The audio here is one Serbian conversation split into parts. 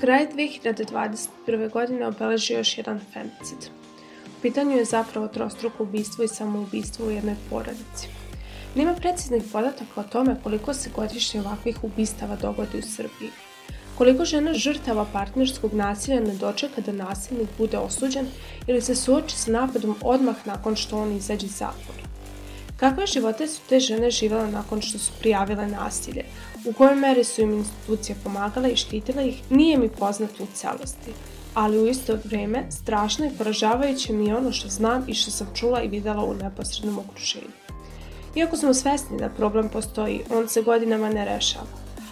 Kraj 2021. godine obeležio još jedan femicid. U pitanju je zapravo trostruko ubistvo i samoubistvo u jednoj porodici. Nema preciznih podataka o tome koliko se godišnje ovakvih ubistava dogodi u Srbiji. Koliko žena žrtava partnerskog nasilja ne dočeka da nasilnik bude osuđen ili se suoči sa napadom odmah nakon što on izađe iz zatvora. Kakve živote su te žene živele nakon što su prijavile nasilje? U kojoj meri su im institucije pomagale i štitile ih, nije mi poznato u celosti. Ali u isto vreme, strašno i poražavajuće mi je ono što znam i što sam čula i videla u neposrednom okruženju. Iako smo svesni da problem postoji, on se godinama ne rešava.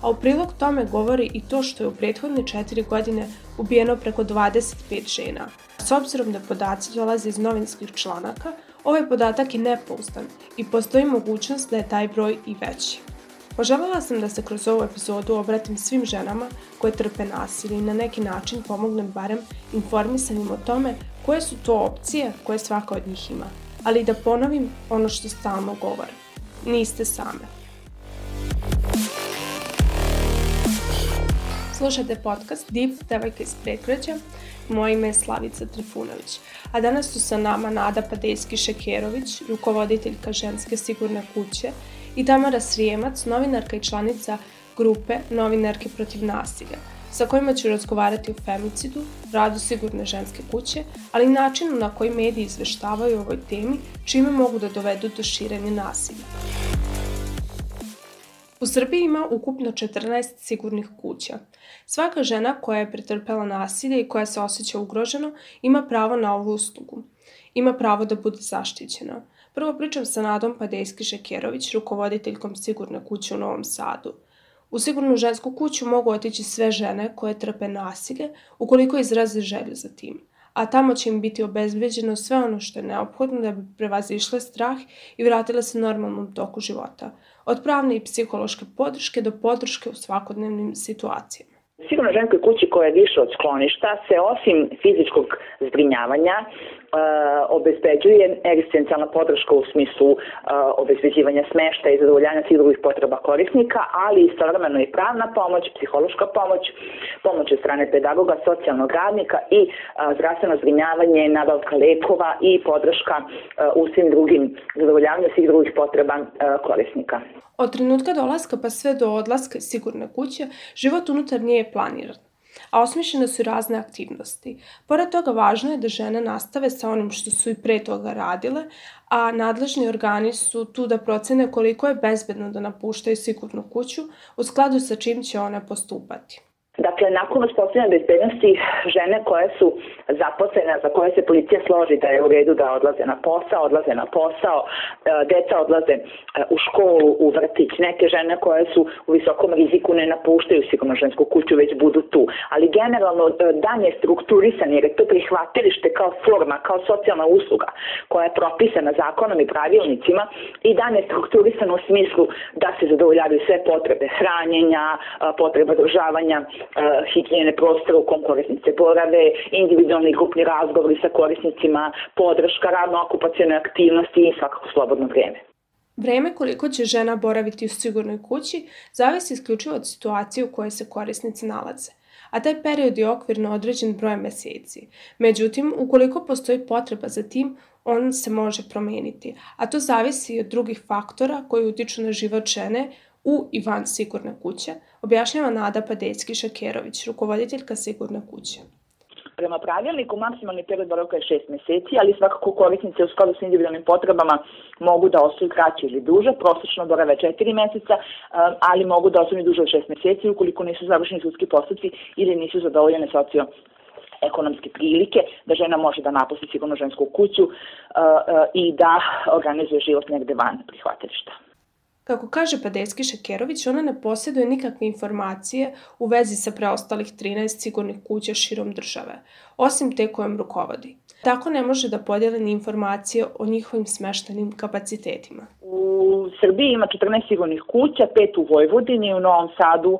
A u prilog tome govori i to što je u prethodne četiri godine ubijeno preko 25 žena. S obzirom da podaci dolaze iz novinskih članaka, ovaj podatak je nepouzdan i postoji mogućnost da je taj broj i veći. Poželjela sam da se kroz ovu epizodu obratim svim ženama koje trpe nasilje i na neki način pomognem barem informisanim o tome koje su to opcije koje svaka od njih ima. Ali da ponovim ono što stalno govore. Niste same. Slušate podcast Deep Devojka iz Prekreća. Moje ime je Slavica Trifunović. A danas su sa nama Nada Padejski-Šekerović, rukovoditeljka ženske sigurne kuće i Tamara Srijemac, novinarka i članica grupe Novinarke protiv nasilja, sa kojima ću razgovarati o femicidu, radu sigurne ženske kuće, ali i načinu na koji mediji izveštavaju o ovoj temi, čime mogu da dovedu do širenja nasilja. U Srbiji ima ukupno 14 sigurnih kuća. Svaka žena koja je pretrpela nasilje i koja se osjeća ugroženo ima pravo na ovu uslugu. Ima pravo da bude zaštićena. Prvo pričam sa Nadom Padejski-Šekerović, rukovoditeljkom Sigurne kuće u Novom Sadu. U Sigurnu žensku kuću mogu otići sve žene koje trpe nasilje ukoliko izraze želju za tim a tamo će im biti obezbeđeno sve ono što je neophodno da bi prevazišle strah i vratile se normalnom toku života, od pravne i psihološke podrške do podrške u svakodnevnim situacijama. Sigurno ženskoj kući koja je više od skloništa se osim fizičkog zbrinjavanja obezbeđuje egzistencijalna podrška u smislu obezbeđivanja smešta i zadovoljanja svih drugih potreba korisnika, ali istovremeno i pravna pomoć, psihološka pomoć, pomoć od strane pedagoga, socijalnog radnika i zdravstveno zbrinjavanje, nabavka lekova i podrška u svim drugim zadovoljavanju svih drugih potreba korisnika. Od trenutka dolaska pa sve do odlaska sigurne kuće, život unutar nje je planiran a osmišljene su razne aktivnosti. Pored toga, važno je da žene nastave sa onim što su i pre toga radile, a nadležni organi su tu da procene koliko je bezbedno da napuštaju sigurnu kuću, u skladu sa čim će one postupati. Dakle, nakon uspostavljanja bezbednosti, žene koje su zaposlene, za koje se policija složi da je u redu da odlaze na posao, odlaze na posao, e, deca odlaze e, u školu, u vrtić, neke žene koje su u visokom riziku ne napuštaju sigurno žensku kuću, već budu tu. Ali generalno e, dan je strukturisan jer je to prihvatilište kao forma, kao socijalna usluga koja je propisana zakonom i pravilnicima i dan je strukturisan u smislu da se zadovoljavaju sve potrebe hranjenja, potreba održavanja higijene prostora u kom korisnice borave, individualni grupni razgovori sa korisnicima, podrška, radno okupacijone aktivnosti i svakako slobodno vreme. Vreme koliko će žena boraviti u sigurnoj kući zavisi isključivo od situacije u kojoj se korisnici nalaze a taj period je okvirno određen brojem meseci. Međutim, ukoliko postoji potreba za tim, on se može promeniti, a to zavisi od drugih faktora koji utiču na život žene u i van sigurne kuće, objašnjava Nada Padecki-Šakerović, rukovoditeljka sigurne kuće. Prema pravilniku maksimalni period boravka je 6 meseci, ali svakako korisnice u skladu sa individualnim potrebama mogu da ostaju kraće ili duže, prosečno borave 4 meseca, um, ali mogu da ostanu duže od 6 meseci ukoliko nisu završeni sudski postupci ili nisu zadovoljene socio ekonomske prilike, da žena može da napusti sigurno žensku kuću uh, uh, i da organizuje život negde van prihvatilišta. Kako kaže Padeski Šekerović, ona ne posjeduje nikakve informacije u vezi sa preostalih 13 sigurnih kuća širom države, osim te kojom rukovodi. Tako ne može da podijeli ni informacije o njihovim smeštenim kapacitetima. U Srbiji ima 14 sigurnih kuća, pet u Vojvodini, u Novom Sadu,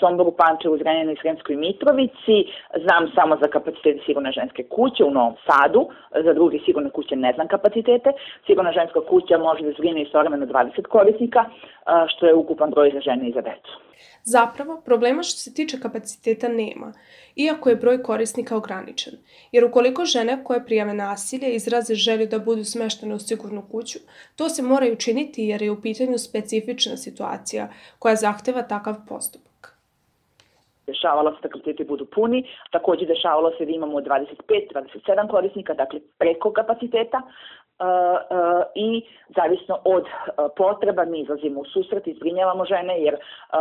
Somboru, Pančevu, Zrenjaninu i Sremskoj Mitrovici. Znam samo za kapacitete sigurne ženske kuće u Novom Sadu, za druge sigurne kuće ne znam kapacitete. Sigurna ženska kuća može da zbrine istovremeno 20 korisnika, što je ukupan broj za žene i za decu. Zapravo, problema što se tiče kapaciteta nema, iako je broj korisnika ograničen. Jer ukoliko žene koje prijave nasilje izraze želju da budu smeštene u sigurnu kuću, to se mora učiniti jer je u pitanju specifična situacija koja zahteva takav postupak. Dešavalo se da kapaciteti budu puni, takođe dešavalo se da imamo 25-27 korisnika, dakle preko kapaciteta, i zavisno od potreba mi izlazimo u susret i zbrinjavamo žene jer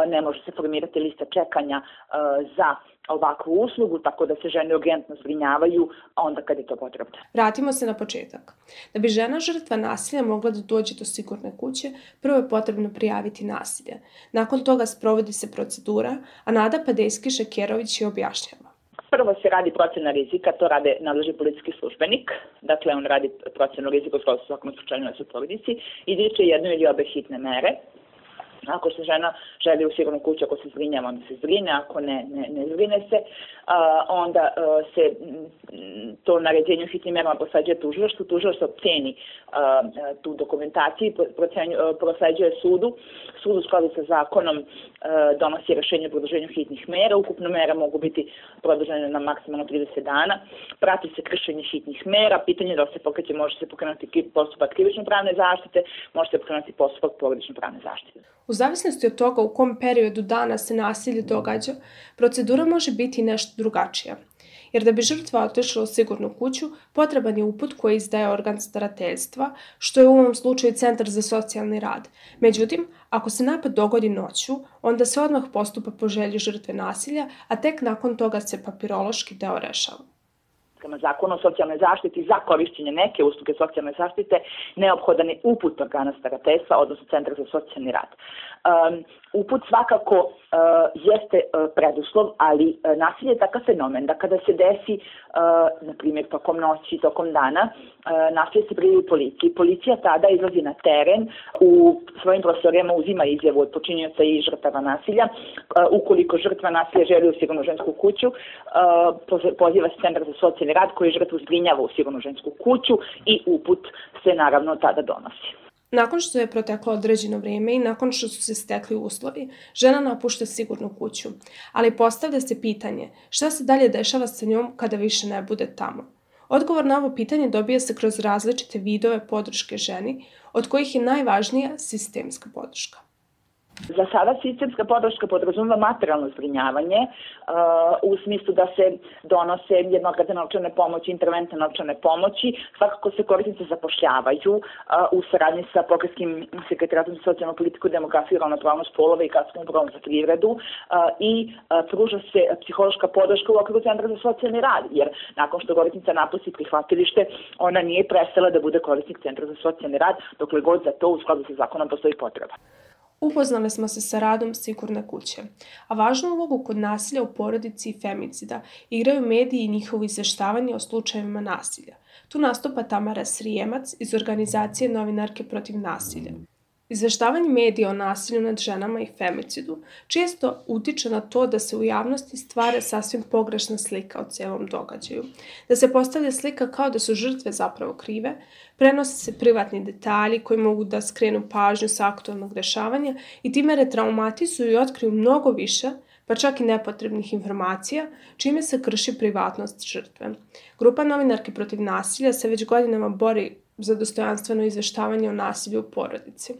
ne može se formirati lista čekanja za ovakvu uslugu, tako da se žene urgentno zbrinjavaju onda kad je to potrebno. Vratimo se na početak. Da bi žena žrtva nasilja mogla da dođe do sigurne kuće, prvo je potrebno prijaviti nasilje. Nakon toga sprovodi se procedura, a Nada Padejski-Šekerović je objašnjava. Prvo se radi procena rizika, to rade nadležni policijski službenik, dakle on radi procenu rizika u svakom slučaju na su porodici, izriče jednu ili obe hitne mere, Ako se žena želi u sigurnu kuću, ako se zgrinjava, onda se zgrine, ako ne, ne, ne zgrine se, a, onda a, se m, to naređenju hitnim merama posađuje tužilaštvu, tužilaštvo ceni a, tu dokumentaciju, prosleđuje sudu, sud u skladu sa zakonom a, donosi rešenje o produženju hitnih mera, ukupno mera mogu biti produžene na maksimalno 30 dana, prati se kršenje hitnih mera, pitanje da se pokreće, može se pokrenuti postupak krivično pravne zaštite, može se pokrenuti postupak porodično pravne zaštite. Zavisnosti od toga u kom periodu dana se nasilje događa, procedura može biti nešto drugačija. Jer da bi žrtva otišla u sigurnu kuću, potreban je uput koji izdaje organ starateljstva, što je u ovom slučaju Centar za socijalni rad. Međutim, ako se napad dogodi noću, onda se odmah postupa po želji žrtve nasilja, a tek nakon toga se papirološki deo rešava prema zakonu o socijalnoj zaštiti za korišćenje neke usluge socijalne zaštite neophodan je uput organa starateljstva, odnosno Centra za socijalni rad. Um, uput svakako jeste uh, preduslov, ali uh, nasilje je takav fenomen da kada se desi, na primjer, tokom noći, tokom dana, nasilje se prijavi policiji. Policija tada izlazi na teren, u svojim prostorijama uzima izjavu od počinioca i žrtava nasilja. Ukoliko žrtva nasilja želi u sigurnu žensku kuću, poziva se Centar za socijalni rad koji žrtvu zbrinjava u sigurnu žensku kuću i uput se naravno tada donosi. Nakon što je proteklo određeno vrijeme i nakon što su se stekli uslovi, žena napušta sigurnu kuću, ali postavlja se pitanje šta se dalje dešava sa njom kada više ne bude tamo. Odgovor na ovo pitanje dobija se kroz različite vidove podrške ženi, od kojih je najvažnija sistemska podrška. Za sada sistemska podrška podrazumeva materijalno zbrinjavanje uh, u smislu da se donose jednokratne novčane pomoći, interventne novčane pomoći. Svakako se korisnice zapošljavaju uh, u saradnji sa pokreskim sekretaratom za socijalnu politiku, demografiju i ravnopravnost polova i kasnom upravom za privredu uh, i pruža se psihološka podrška u okviru Centra za socijalni rad, jer nakon što korisnica napusti prihvatilište, ona nije prestala da bude korisnik Centra za socijalni rad, dokle god za to u skladu sa zakonom postoji potreba. Upoznali smo se sa radom Sigurne kuće, a važnu ulogu kod nasilja u porodici i femicida igraju mediji i njihovo izveštavanje o slučajevima nasilja. Tu nastupa Tamara Srijemac iz organizacije Novinarke protiv nasilja. Izveštavanje medija o nasilju nad ženama i femicidu često utiče na to da se u javnosti stvara sasvim pogrešna slika o celom događaju, da se postavlja slika kao da su žrtve zapravo krive, prenose se privatni detalji koji mogu da skrenu pažnju sa aktualnog rešavanja i time retraumatizuju i otkriju mnogo više, pa čak i nepotrebnih informacija, čime se krši privatnost žrtve. Grupa novinarke protiv nasilja se već godinama bori za dostojanstveno izveštavanje o nasilju u porodici.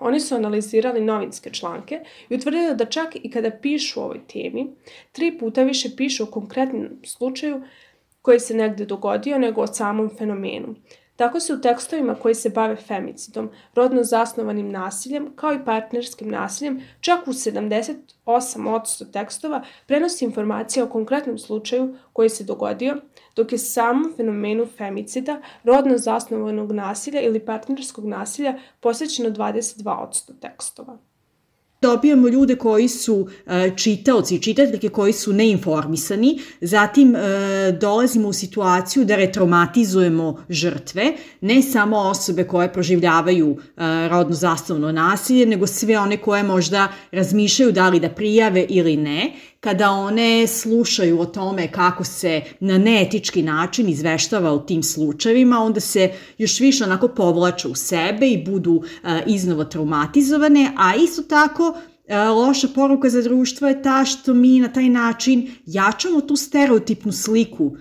Oni su analizirali novinske članke i utvrdili da čak i kada pišu o ovoj temi, tri puta više pišu o konkretnom slučaju koji se negde dogodio nego o samom fenomenu. Tako se u tekstovima koji se bave femicidom, rodno zasnovanim nasiljem, kao i partnerskim nasiljem, čak u 78% tekstova prenosi informacija o konkretnom slučaju koji se dogodio, dok je samom fenomenu femicida, rodno zasnovanog nasilja ili partnerskog nasilja posvećeno 22% tekstova dobijamo ljude koji su e, čitaoci i čitateljke koji su neinformisani, zatim e, dolazimo u situaciju da retraumatizujemo žrtve, ne samo osobe koje proživljavaju e, rodno zastavno nasilje, nego sve one koje možda razmišljaju da li da prijave ili ne, kada one slušaju o tome kako se na neetički način izveštava u tim slučajevima, onda se još više onako povlače u sebe i budu uh, iznova traumatizovane, a isto tako loša poruka za društvo je ta što mi na taj način jačamo tu stereotipnu sliku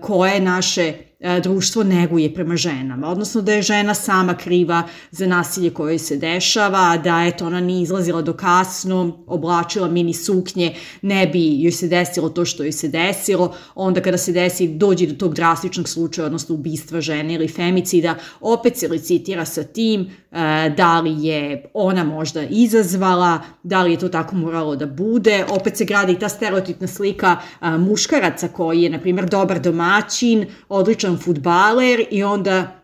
koje naše E, društvo neguje prema ženama, odnosno da je žena sama kriva za nasilje koje se dešava, da eto ona nije izlazila do kasno, oblačila mini suknje, ne bi joj se desilo to što joj se desilo, onda kada se desi dođe do tog drastičnog slučaja, odnosno ubistva žene ili femicida, opet se licitira sa tim e, da li je ona možda izazvala, da li je to tako moralo da bude, opet se gradi ta stereotipna slika e, muškaraca koji je, na primjer, dobar domaćin, odličan odličan futbaler i onda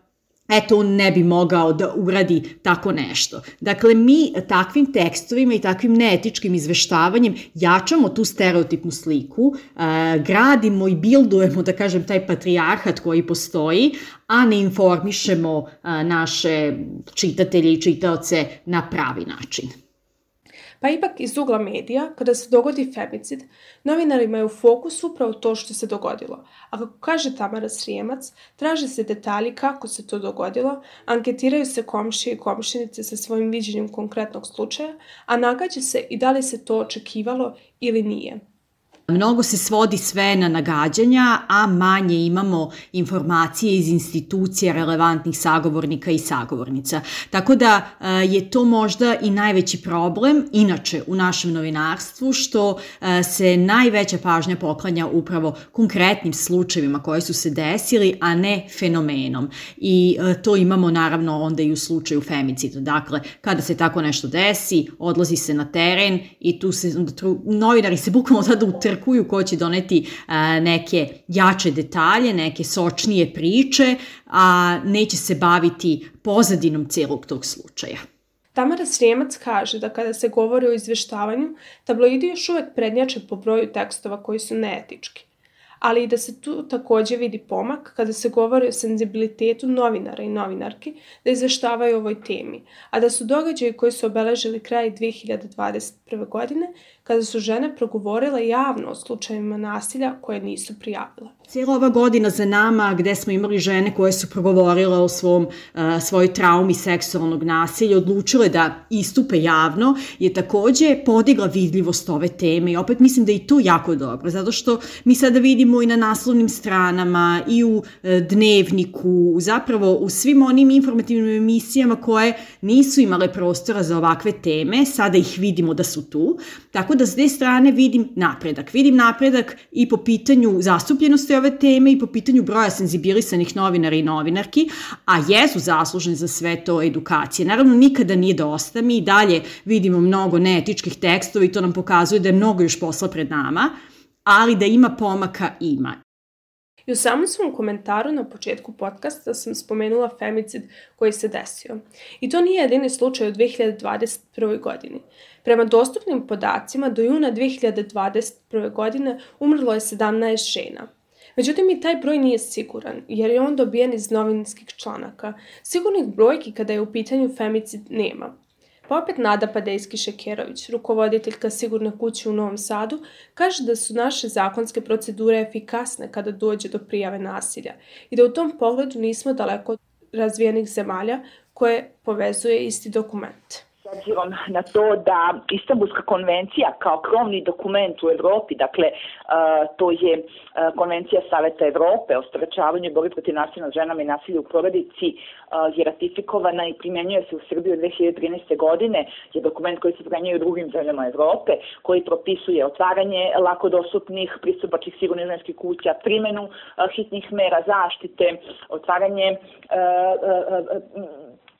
eto, on ne bi mogao da uradi tako nešto. Dakle, mi takvim tekstovima i takvim neetičkim izveštavanjem jačamo tu stereotipnu sliku, gradimo i bildujemo, da kažem, taj patrijarhat koji postoji, a ne informišemo naše čitatelje i čitaoce na pravi način. Pa ipak iz ugla medija, kada se dogodi femicid, novinari imaju u fokusu upravo to što se dogodilo. A kako kaže Tamara Srijemac, traže se detalji kako se to dogodilo, anketiraju se komšije i komšinice sa svojim viđenjem konkretnog slučaja, a nagađa se i da li se to očekivalo ili nije. Mnogo se svodi sve na nagađanja, a manje imamo informacije iz institucija relevantnih sagovornika i sagovornica. Tako da e, je to možda i najveći problem, inače u našem novinarstvu, što e, se najveća pažnja poklanja upravo konkretnim slučajevima koji su se desili, a ne fenomenom. I e, to imamo naravno onda i u slučaju femicida. Dakle, kada se tako nešto desi, odlazi se na teren i tu se, novinari se bukvalno sada utrkuju očekuju ko će doneti a, neke jače detalje, neke sočnije priče, a neće se baviti pozadinom celog tog slučaja. Tamara Srijemac kaže da kada se govori o izveštavanju, tabloidi još uvek prednjače po broju tekstova koji su neetički ali i da se tu takođe vidi pomak kada se govori o senzibilitetu novinara i novinarki da izveštavaju o ovoj temi, a da su događaji koji su obeležili kraj 2021. godine kada su žene progovorile javno o slučajevima nasilja koje nisu prijavile. Cijela ova godina za nama gde smo imali žene koje su progovorile o svom, uh, svojoj traumi seksualnog nasilja, odlučile da istupe javno, je takođe podigla vidljivost ove teme i opet mislim da je i to jako dobro, zato što mi sada vidimo i na naslovnim stranama i u uh, dnevniku, zapravo u svim onim informativnim emisijama koje nisu imale prostora za ovakve teme, sada ih vidimo da su tu, tako da s te strane vidim napredak. Vidim napredak i po pitanju zastupljenosti ove teme i po pitanju broja senzibilisanih novinara i novinarki, a jesu zasluženi za sve to edukacije. Naravno, nikada nije dosta, mi i dalje vidimo mnogo neetičkih tekstova i to nam pokazuje da je mnogo još posla pred nama, ali da ima pomaka ima. I u samom svom komentaru na početku podcasta sam spomenula femicid koji se desio. I to nije jedini slučaj u 2021. godini. Prema dostupnim podacima, do juna 2021. godine umrlo je 17 žena. Međutim, i taj broj nije siguran, jer je on dobijen iz novinskih članaka. Sigurnih brojki kada je u pitanju femicid nema. Pa Nada Padejski-Šekerović, rukovoditeljka Sigurne kuće u Novom Sadu, kaže da su naše zakonske procedure efikasne kada dođe do prijave nasilja i da u tom pogledu nismo daleko od razvijenih zemalja koje povezuje isti dokument obzirom na to da Istanbulska konvencija kao krovni dokument u Evropi, dakle to je konvencija Saveta Evrope o sprečavanju i borbi protiv nasilja nad ženama i nasilja u porodici je ratifikovana i primenjuje se u Srbiji od 2013. godine, je dokument koji se primenjuje u drugim zemljama Evrope, koji propisuje otvaranje lako dostupnih pristupačih sigurnih ženskih kuća, primenu hitnih mera zaštite, otvaranje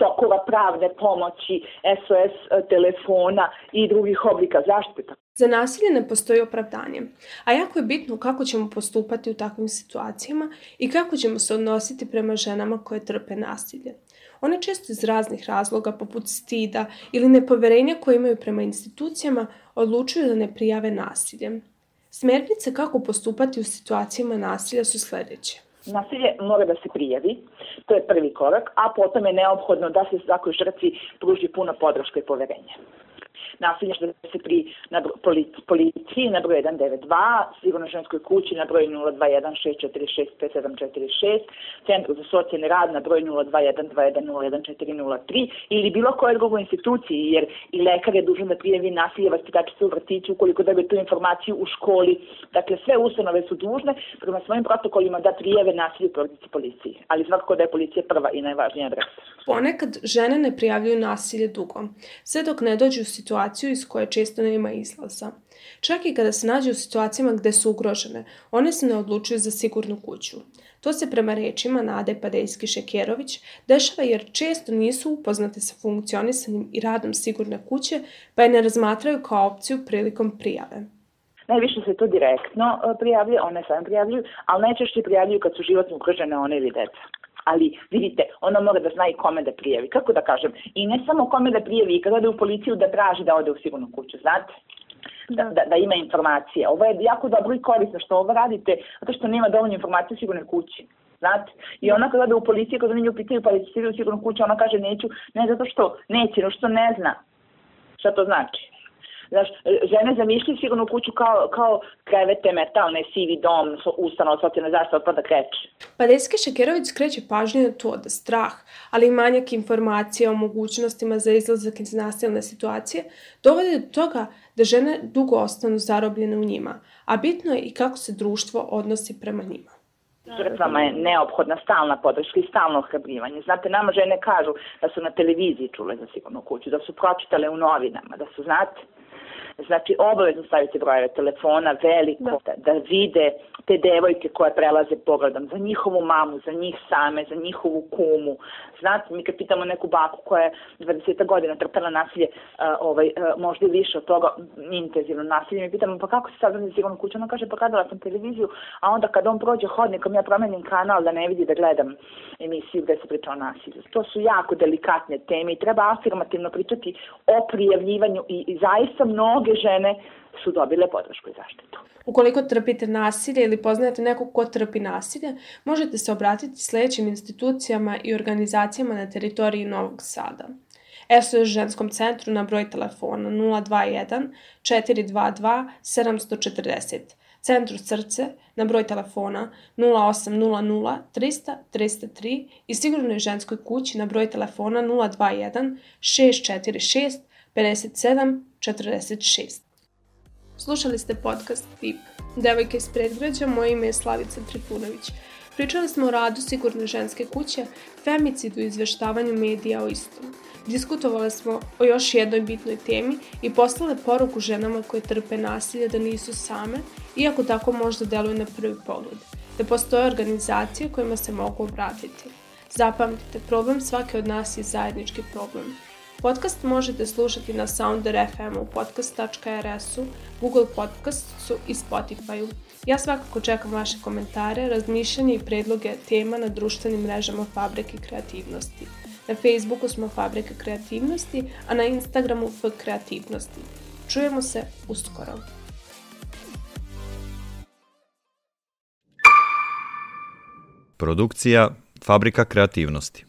tokova pravne pomoći, SOS e, telefona i drugih oblika zaštite. Za nasilje ne postoji opravdanje, a jako je bitno kako ćemo postupati u takvim situacijama i kako ćemo se odnositi prema ženama koje trpe nasilje. One često iz raznih razloga, poput stida ili nepoverenja koje imaju prema institucijama, odlučuju da ne prijave nasilje. Smernice kako postupati u situacijama nasilja su sledeće. Nasilje mora da se prijavi, to je prvi korak, a potom je neophodno da se svakoj žrtvi pruži puna podrška i poverenje. Se pri na policiji na broj 192, sigurno ženskoj kući na broj 0216465746, centru za socijalni rad na broj 0212101403 ili bilo koje drugoj instituciji, jer i lekar je dužan da prijavi nasilje vaspitačice u vrtiću ukoliko dobije tu informaciju u školi. Dakle, sve ustanove su dužne prema svojim protokolima da prijave nasilje u porodici policiji, ali svakako da je policija prva i najvažnija adresa. Ponekad žene ne prijavljuju nasilje dugo, sve dok ne dođu u situaciju iz koje često nema izlaza. Čak i kada se nađu u situacijama gde su ugrožene, one se ne odlučuju za sigurnu kuću. To se prema rečima Nade Padejski-Šekerović dešava jer često nisu upoznate sa funkcionisanjem i radom sigurne kuće, pa je ne razmatraju kao opciju prilikom prijave. Najviše se to direktno e, prijavljuje, one same prijavljuju, ali najčešće prijavljuju kad su životno ugrožene one ili deca ali vidite, ona mora da zna i kome da prijavi. Kako da kažem? I ne samo kome da prijavi, i kada ode u policiju da traži da ode u sigurnu kuću, znate? Da, da, da ima informacije. Ovo je jako dobro i korisno što ovo radite, zato što nema dovoljno informacije u sigurnoj kući. Znate? I ona kada ode u policiju, kada oni nju pitaju pa će u sigurnu kuću, ona kaže neću, ne zato što neće, no što ne zna. Šta to znači? Znaš, žene zamišljaju sigurno kuću kao, kao krevete, metalne, sivi dom, ustanova, socijalne zaštite, otpada kreće. Pa Deske Šekerović skreće pažnju na to da strah, ali i manjak informacija o mogućnostima za izlazak iz nasilne situacije dovode do toga da žene dugo ostanu zarobljene u njima, a bitno je i kako se društvo odnosi prema njima žrtvama je neophodna stalna podrška i stalno ohrabrivanje. Znate, nama žene kažu da su na televiziji čule za sigurnu kuću, da su pročitale u novinama, da su, znate, Znači, obavezno stavite brojeve telefona veliko, da. da vide te devojke koje prelaze pogledom, za njihovu mamu, za njih same, za njihovu kumu. Znate, mi kad pitamo neku baku koja je 20 godina trpela nasilje, ovaj, možda i više od toga, intenzivno nasilje, mi pitamo pa kako se sad sigurno kuću, ona kaže pa gledala sam televiziju, a onda kad on prođe hodnikom, ja promenim kanal da ne vidi da gledam emisiju gde se priča o nasilju. To su jako delikatne teme i treba afirmativno pričati o prijavljivanju i, i zaista mnoge žene su dobile podršku i zaštitu. Ukoliko trpite nasilje ili poznajete nekog ko trpi nasilje, možete se obratiti sledećim institucijama i organizacijama na teritoriji Novog Sada. SOS ženskom centru na broj telefona 021 422 740, Centru srce na broj telefona 0800 300 303 i sigurnoj ženskoj kući na broj telefona 021 646 57 46. Slušali ste podcast Tip. Devojke iz predgrađa, moje ime je Slavica Trifunović. Pričali smo o radu Sigurne ženske kuće, femicidu i izveštavanju medija o istom. Diskutovali smo o još jednoj bitnoj temi i poslale poruku ženama koje trpe nasilje da nisu same, iako tako možda deluju na prvi pogled, da postoje organizacije kojima se mogu obratiti. Zapamtite, problem svake od nas je zajednički problem. Podcast možete slušati na Sounder FM-u, podcast.rs-u, Google Podcastu i Spotify-u. Ja svakako čekam vaše komentare, razmišljanje i predloge tema na društvenim mrežama Fabrike kreativnosti. Na Facebooku smo Fabrika kreativnosti, a na Instagramu F kreativnosti. Čujemo se uskoro. Produkcija Fabrika kreativnosti